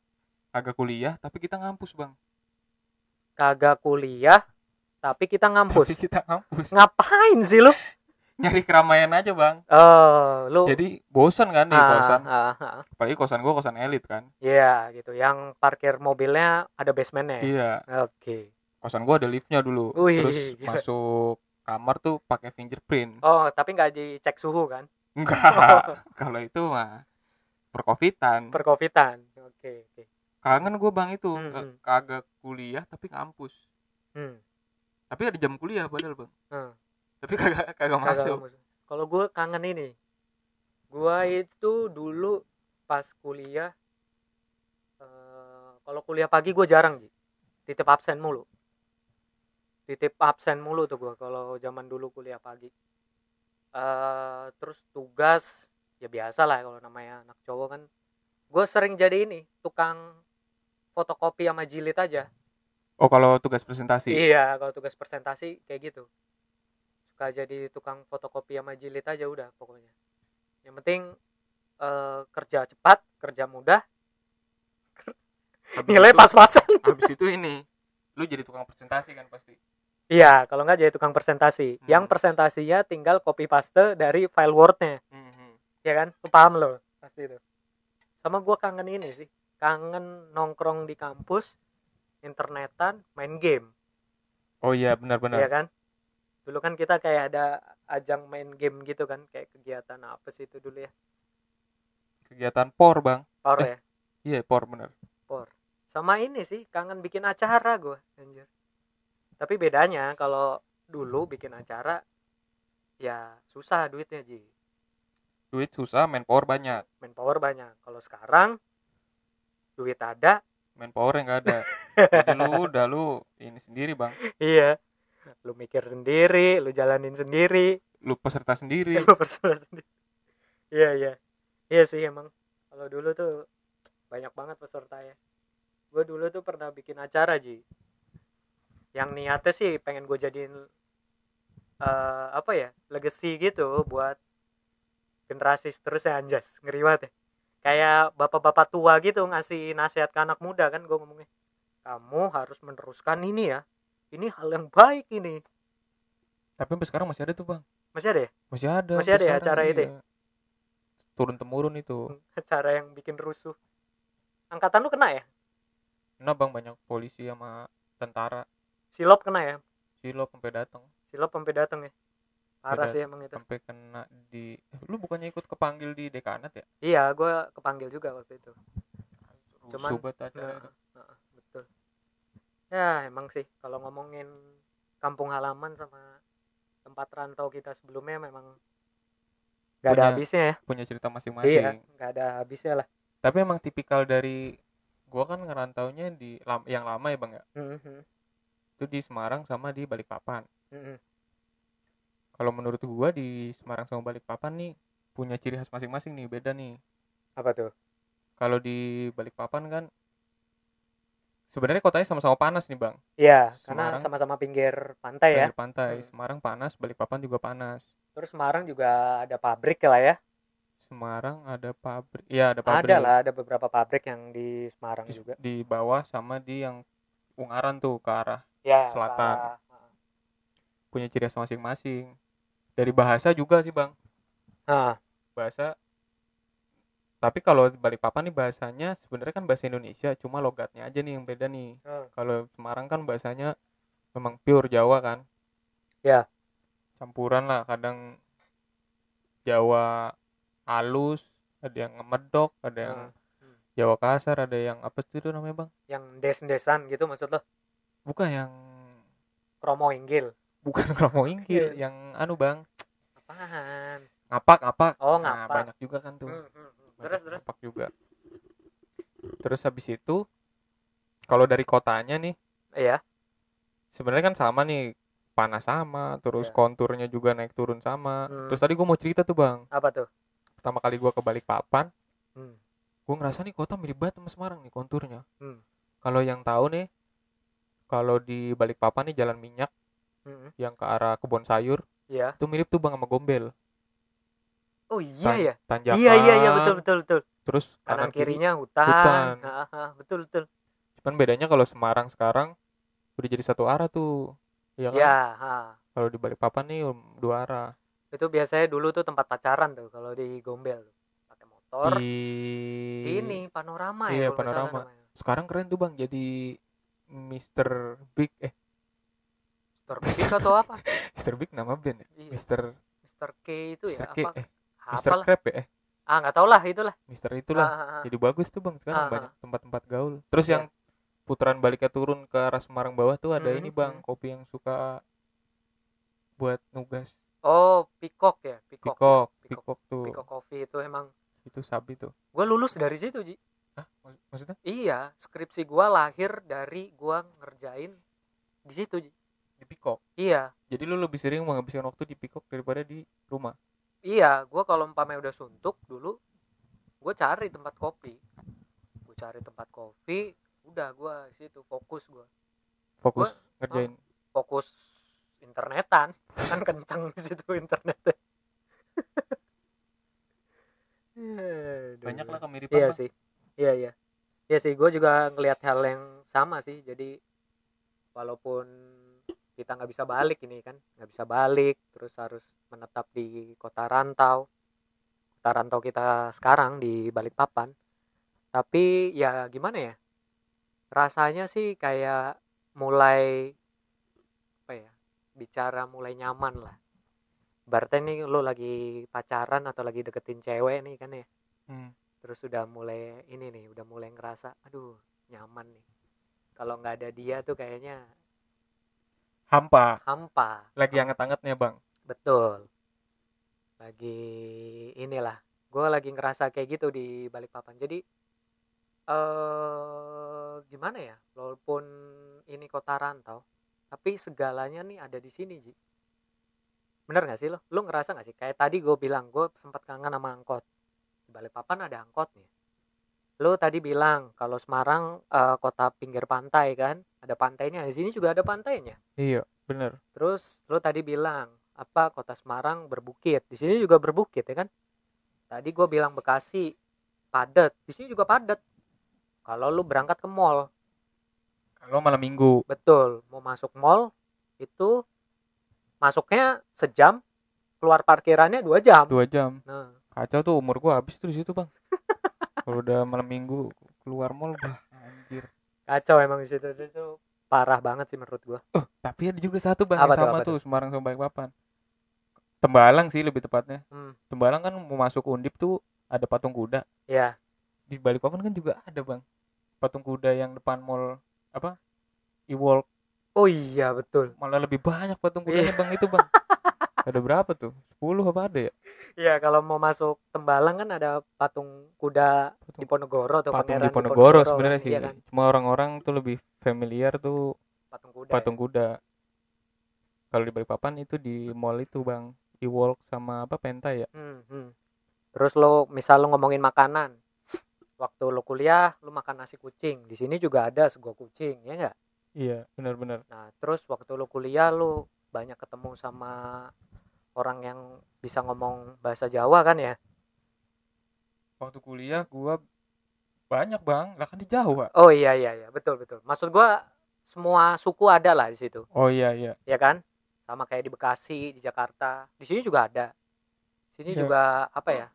agak kuliah tapi kita ngampus bang kagak kuliah tapi kita ngampus. Tapi kita ngampus. Ngapain sih lu? Nyari keramaian aja bang. Oh lu jadi bosan kan di Ah, kosan. ah, ah. apalagi kosan gua kosan elit kan. Iya gitu. Yang parkir mobilnya ada basementnya. Ya? iya. Oke. Kosan gua ada liftnya dulu. Wih, terus gila. masuk kamar tuh pakai fingerprint. Oh tapi nggak dicek suhu kan? Enggak kalau itu mah perkovitan perkovitan oke oke kangen gua bang itu. Hmm, hmm. kagak kuliah tapi ngampus. Hmm. tapi ada jam kuliah padahal bang. Hmm. tapi kagak kagak masuk. kalau gue kangen ini. Gue itu dulu pas kuliah eh, kalau kuliah pagi gue jarang sih titip absen mulu. Titip absen mulu tuh gua kalau zaman dulu kuliah pagi. Eh terus tugas ya biasa lah kalau namanya anak cowok kan. Gue sering jadi ini tukang fotokopi sama jilid aja. Oh kalau tugas presentasi? Iya kalau tugas presentasi kayak gitu. Suka jadi tukang fotokopi sama jilid aja udah pokoknya. Yang penting eh, kerja cepat kerja mudah. Habis nilai itu- pas-pasan. habis itu ini lu jadi tukang presentasi kan pasti? Iya kalau nggak jadi tukang presentasi. Hmm. yang presentasinya tinggal copy paste dari file wordnya. Hmm, hmm. ya kan? Lu paham lo pasti itu. Sama gua kangen ini sih kangen nongkrong di kampus internetan main game. Oh iya benar-benar. Ya kan? Dulu kan kita kayak ada ajang main game gitu kan kayak kegiatan apa sih itu dulu ya? Kegiatan por bang. Power Eh. ya? iya por bener por. Sama ini sih kangen bikin acara gua anjir. Tapi bedanya kalau dulu bikin acara ya susah duitnya ji. Duit susah main power banyak. Manpower banyak. Kalau sekarang duit ada. Main power yang nggak ada. Jadi lu udah lu ini sendiri bang. Iya. Lu mikir sendiri lu jalanin sendiri. Lu peserta sendiri. Lu personal sendiri. Iya iya. Iya sih emang. Kalau dulu tuh banyak banget peserta ya. Gue dulu tuh pernah bikin acara ji. Yang niatnya sih pengen gue jadiin eh, apa ya legacy gitu buat generasi seterusnya anjas. Ngeri banget ya kayak bapak-bapak tua gitu ngasih nasihat ke anak muda kan gue ngomongnya. Kamu harus meneruskan ini ya. Ini hal yang baik ini. Tapi sampai sekarang masih ada tuh bang. Masih ada ya? Masih ada Masih ada ya acara itu ya? iya. turun temurun itu. Acara yang bikin rusuh. Angkatan lu kena ya? Nah bang banyak polisi sama tentara. Silop kena ya? Silop sampai datang silop sampai datang ya parah Beda. sih emang itu. sampai kena di lu bukannya ikut kepanggil di dekanat ya? Iya gue kepanggil juga waktu itu. Cuman- acara Nah, itu. nah, betul. Ya emang sih kalau ngomongin kampung halaman sama tempat rantau kita sebelumnya memang nggak ada habisnya ya. punya cerita iya masing-masing nggak ada habisnya lah. Tapi emang tipikal dari gua kan ngerantaunya di lam- yang lama ya bang ya? Mhm, itu di Semarang sama di Balikpapan. Mhm. Kalau menurut gua di Semarang sama Balikpapan nih punya ciri khas masing-masing nih beda nih. Apa tuh? Kalau di Balikpapan kan sebenarnya kotanya sama-sama panas nih bang. Iya karena sama-sama pinggir pantai ya. Pinggir pantai. Hmm. Semarang panas Balikpapan juga panas. Terus Semarang juga ada pabrik lah ya? Semarang ada pabrik iya ada pabrik. Ada lah ada beberapa pabrik yang di Semarang di, juga. di bawah sama di yang Ungaran tuh ke arah ya Selatan. arah- punya ciri khas masing-masing dari bahasa juga sih bang. Ah bahasa. Tapi kalau di Balikpapan nih bahasanya sebenarnya kan bahasa Indonesia cuma logatnya aja nih yang beda nih. Ah. kalau Semarang kan bahasanya memang pure Jawa kan? Ya. campuran lah kadang Jawa halus ada yang medok ada yang Ah. Jawa kasar ada yang apa sih itu namanya bang? Yang des-desan gitu maksud lo? Bukan yang kromo inggil bukan kromo inggil Iya. yang anu bang apaan ngapak ngapak oh nah ngapa banyak juga kan tuh Hmm, hmm, hmm. Terus terus ngapak juga terus habis itu kalau dari kotanya nih iya sebenarnya kan sama nih panas sama terus Iya. konturnya juga naik turun sama Hmm. terus tadi gue mau cerita tuh bang apa tuh pertama kali gue ke Balikpapan hmm. gue ngerasa nih kota mirip banget sama Semarang nih konturnya Hmm. kalau yang tahu nih kalau di Balikpapan nih jalan minyak Hmm. yang ke arah kebun sayur. Iya. Itu mirip tuh bang sama Gombel. Oh iya Tan- ya? tanjakan. Iya iya iya betul betul betul. Terus kanan kanan kiri kirinya hutan, hutan. Ah, betul betul. Cuman bedanya kalau Semarang sekarang udah jadi satu arah tuh. Ya kan? Ya ha. kalau di Balikpapan nih um, dua arah. Itu biasanya dulu tuh tempat pacaran tuh kalau di Gombel tuh. Pakai motor. Di di ini panorama Iya, ya nggak salah panorama. sekarang keren tuh bang jadi Mr. Big eh Mr. Big atau apa Mr. Big nama band ya Iya. Mr. Mr. K itu ya Mr. K apa eh Mr. Crab ya eh ah nggak tau lah itulah Mr. itulah Ah, ah, ah. jadi bagus tuh bang sekarang Ah, banyak tempat-tempat gaul terus Iya. yang putaran baliknya turun ke arah Semarang bawah tuh ada Hmm, ini bang hmm. kopi yang suka buat nugas oh Peacock ya Peacock pikok Peacock. pikok tuh Peacock Coffee itu emang itu sabi tuh gue lulus dari situ Ji Hah? Mak- maksudnya iya skripsi gua lahir dari gua ngerjain di situ Ji di pikok iya. Jadi lu lebih sering menghabiskan waktu di pikok daripada di rumah? Iya gue kalau umpamanya udah suntuk dulu gue cari tempat kopi. Gue cari tempat kopi udah gue situ fokus gue fokus Gua- ngerjain? Fokus internetan. Kan kencang di situ internetnya. Banyak lah kemiripan iya Bang. sih. Iya iya. Iya sih gue juga ngelihat hal yang sama sih. Jadi walaupun kita nggak bisa balik ini kan nggak bisa balik terus harus menetap di kota rantau kota rantau kita sekarang di Balikpapan. Tapi ya gimana ya rasanya sih kayak mulai apa ya bicara mulai nyaman lah. Berarti nih lo lagi pacaran atau lagi deketin cewek nih kan ya? Hmm. terus udah mulai ini nih udah mulai ngerasa aduh nyaman nih. Kalau nggak ada dia tuh kayaknya hampa. Hampa. Lagi anget-angetnya bang. Betul. Lagi inilah gue lagi ngerasa kayak gitu di Balikpapan jadi eh gimana ya walaupun ini kota rantau tapi segalanya nih ada di sini Ji. Bener gak sih lo? Lo ngerasa gak sih? Kayak tadi gue bilang gue sempat kangen sama angkot. Di Balikpapan ada angkotnya lo tadi bilang kalau Semarang eh, kota pinggir pantai kan ada pantainya di sini juga ada pantainya iya bener Terus lo tadi bilang apa kota Semarang berbukit. Di sini juga berbukit ya kan? Tadi gue bilang Bekasi padat. Di sini juga padat. Kalau lo berangkat ke mall, kalau malam minggu betul. Mau masuk mall itu masuknya sejam, keluar parkirannya dua jam. dua jam Nah, kacau tuh umur gua habis tuh di situ bang kalau udah malam minggu keluar mall bah anjir. Kacau emang di situ itu parah banget sih menurut gue. oh tapi ada juga satu bang Apa tuh, sama apa tuh Semarang sama Balikpapan. Tembalang sih lebih tepatnya. Hmm. Tembalang kan mau masuk undip tuh ada patung kuda. Ya, di Balikpapan kan juga ada bang. Patung kuda yang depan mall apa? Iwalk oh iya betul. malah lebih banyak patung kudanya bang itu bang ada berapa tuh? 10 apa ada ya? Iya kalau mau masuk Tembalang kan ada patung kuda di Ponegoro atau patung pangeran di Ponegoro sebenarnya sih. Iya kan? cuma orang-orang tuh lebih familiar tuh Patung kuda. patung kuda. Kalau di Balikpapan itu di mall itu bang. Iwalk sama apa Penta ya? Hmm, hmm. Terus lo misal lo ngomongin makanan, waktu lo kuliah lo makan nasi kucing, di sini juga ada sego kucing, ya nggak? iya benar-benar. Nah terus waktu lo kuliah lo banyak ketemu sama orang yang bisa ngomong bahasa Jawa kan ya? waktu kuliah gua banyak bang lah kan di Jawa Oh iya iya iya betul betul. Maksud gua semua suku ada lah di situ, oh iya iya ya kan? Sama kayak di Bekasi, di Jakarta, di sini juga ada. Sini Iya. juga apa ya?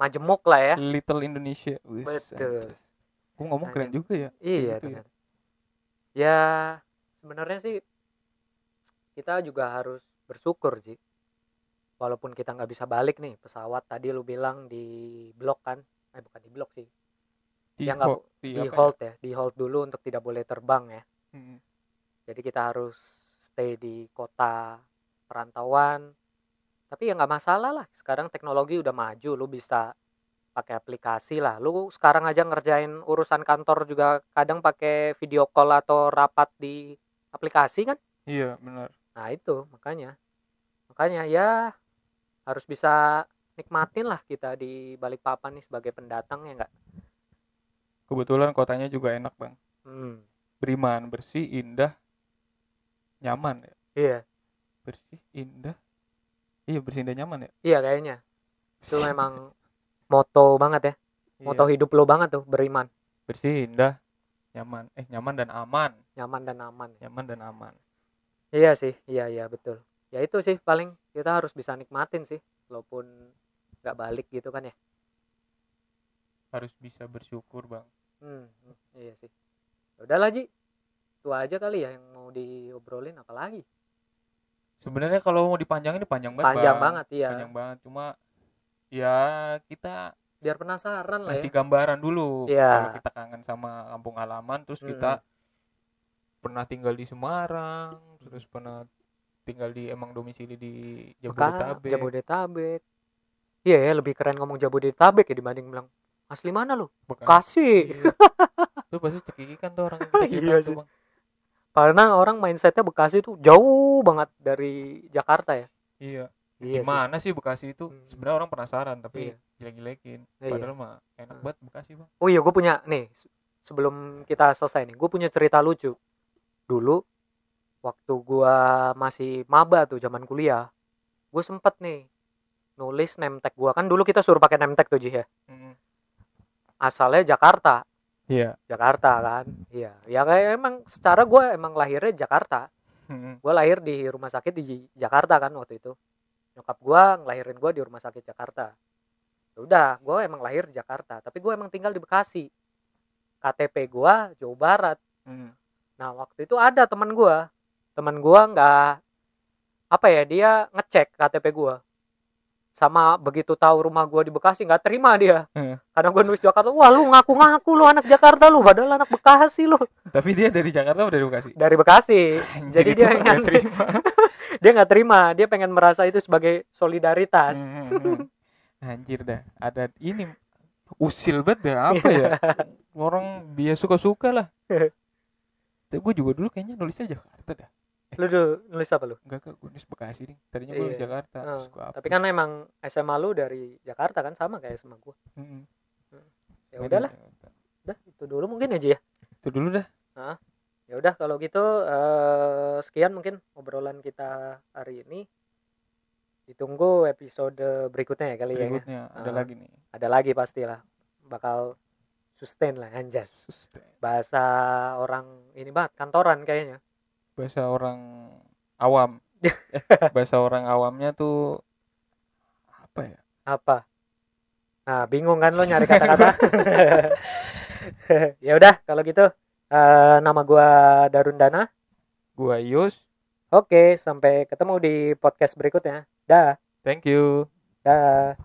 Majemuk lah ya. Little Indonesia Wis, Betul. anjir. gua ngomong keren juga ya Iya gitu ya. Ya sebenarnya sih kita juga harus bersyukur sih. Walaupun kita nggak bisa balik nih pesawat tadi lu bilang di blok kan? Eh bukan di blok sih. di, Ya, nggak di, Di ya? hold ya, di hold dulu untuk tidak boleh terbang ya. Hmm. Jadi kita harus stay di kota perantauan. Tapi ya nggak masalah lah. Sekarang teknologi udah maju, lu bisa pakai aplikasi lah. Lu sekarang aja ngerjain urusan kantor juga kadang pakai video call atau rapat di aplikasi kan? iya benar Nah itu makanya, makanya ya harus bisa nikmatin lah kita di Balikpapan nih sebagai pendatang ya nggak? kebetulan kotanya juga enak bang. Hmm, beriman bersih indah nyaman ya? Iya, bersih indah. Iya bersih indah nyaman ya? Iya kayaknya. Itu memang moto banget ya, Iya. moto hidup lo banget tuh beriman, bersih indah nyaman. Eh nyaman dan aman. Nyaman dan aman. nyaman dan aman. Iya sih, iya iya betul. Ya itu sih paling kita harus bisa nikmatin sih, walaupun nggak balik gitu kan ya. harus bisa bersyukur bang Hmm, hmm, iya sih. Ya Udahlah Ji, itu aja kali ya yang mau diobrolin apalagi. sebenarnya kalau mau dipanjangin panjang banget Panjang Bang. banget ya. panjang banget cuma ya kita Biar penasaran lah ya. kasih gambaran dulu Iya. kalau kita kangen sama kampung halaman terus Mm-mm. kita pernah tinggal di Semarang terus pernah tinggal di emang domisili di Jabodetabek Jabodetabek. Iya ya, lebih keren ngomong Jabodetabek ya dibanding bilang asli mana lu? Bekasi. Iya. Tuh pasti cekikikan tuh orang kita Iya sih. tuh bang karena orang mindsetnya Bekasi tuh jauh banget dari Jakarta ya iya iya sih. gimana sih Bekasi itu Hmm. sebenarnya orang penasaran tapi Iya. gila-gilekin Iya. padahal mah enak Hmm. banget Bekasi bang oh iya gue punya nih se- sebelum kita selesai nih gue punya cerita lucu dulu waktu gua masih maba tuh zaman kuliah gue sempet nih nulis name tag gua. Kan dulu kita suruh pakai name tag tuh Ji ya? Mm. asalnya Jakarta. Iya. Jakarta kan? Iya. Ya kayak emang secara gue emang lahirnya Jakarta. Mm. gue lahir di rumah sakit di Jakarta kan waktu itu. Nyokap gue ngelahirin gue di rumah sakit Jakarta. Ya udah gue emang lahir di Jakarta tapi gue emang tinggal di Bekasi. KTP gue Jawa Barat. Mm. nah waktu itu ada teman gue teman gue nggak apa ya dia ngecek KTP gue sama begitu tahu rumah gue di Bekasi nggak terima dia. Hmm. karena gue nulis Jakarta wah lu ngaku-ngaku lu anak Jakarta lu padahal anak Bekasi lu. Tapi dia dari Jakarta udah dari Bekasi? Dari Bekasi. Anjir, Jadi itu dia nggak terima. Dia nggak terima. Dia pengen merasa itu sebagai solidaritas. Mm, mm, mm. anjir dah. Ada ini usil banget dah. Apa ya? Orang dia suka-suka lah. Tapi gue juga dulu kayaknya nulisnya Jakarta dah lu dulu nulis apa lu? Enggak kak gue nulis Bekasi nih. Tadinya gue nulis Iya. Jakarta terus gua tapi kan emang SMA lu dari Jakarta kan sama kayak SMA gua. Mm-mm. ya Beda udahlah udah itu dulu mungkin aja ya. Itu dulu dah. Ya udah kalau gitu eh, sekian mungkin obrolan kita hari ini. Ditunggu episode berikutnya ya kali ya berikutnya ada lagi nih. Ada lagi pastilah. Bakal sustain lah anjas. Sustain. bahasa orang ini banget kantoran kayaknya bahasa orang awam. Bahasa orang awamnya tuh apa ya? Apa? Nah bingung kan lo nyari kata-kata? Ya udah kalau gitu eh, nama gua Darun Dana. Gua Yus. Oke sampai ketemu di podcast berikutnya. Dah. Thank you. Dah